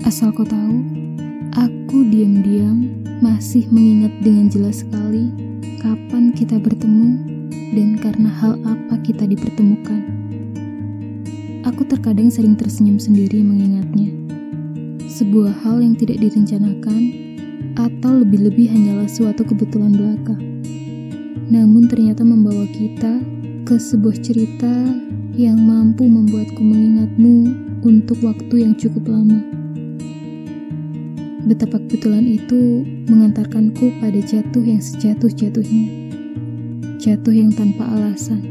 Asal kau tahu, aku diam-diam masih mengingat dengan jelas sekali kapan kita bertemu dan karena hal apa kita dipertemukan. Aku terkadang sering tersenyum sendiri mengingatnya. Sebuah hal yang tidak direncanakan atau lebih-lebih hanyalah suatu kebetulan belaka. Namun ternyata membawa kita ke sebuah cerita yang mampu membuatku mengingatmu untuk waktu yang cukup lama. Betapa kebetulan itu mengantarkanku pada jatuh yang sejatuh-jatuhnya. Jatuh yang tanpa alasan.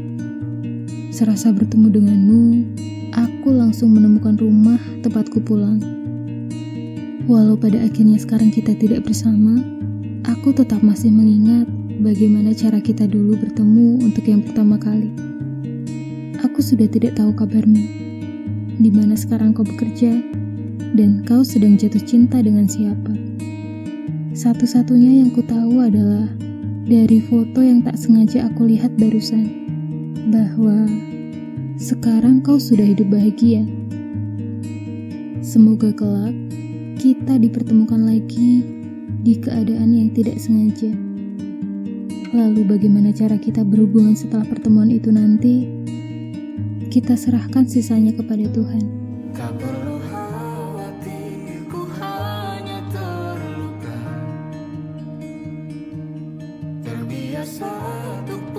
Serasa bertemu denganmu, aku langsung menemukan rumah tempatku pulang. Walau pada akhirnya sekarang kita tidak bersama, aku tetap masih mengingat bagaimana cara kita dulu bertemu untuk yang pertama kali. Aku sudah tidak tahu kabarmu. Di mana sekarang kau bekerja? Dan kau sedang jatuh cinta dengan siapa. Satu-satunya yang ku tahu adalah dari foto yang tak sengaja aku lihat barusan, bahwa sekarang kau sudah hidup bahagia. Semoga kelak kita dipertemukan lagi di keadaan yang tidak sengaja. Lalu bagaimana cara kita berhubungan setelah pertemuan itu nanti? Kita serahkan sisanya kepada Tuhan. engraçado.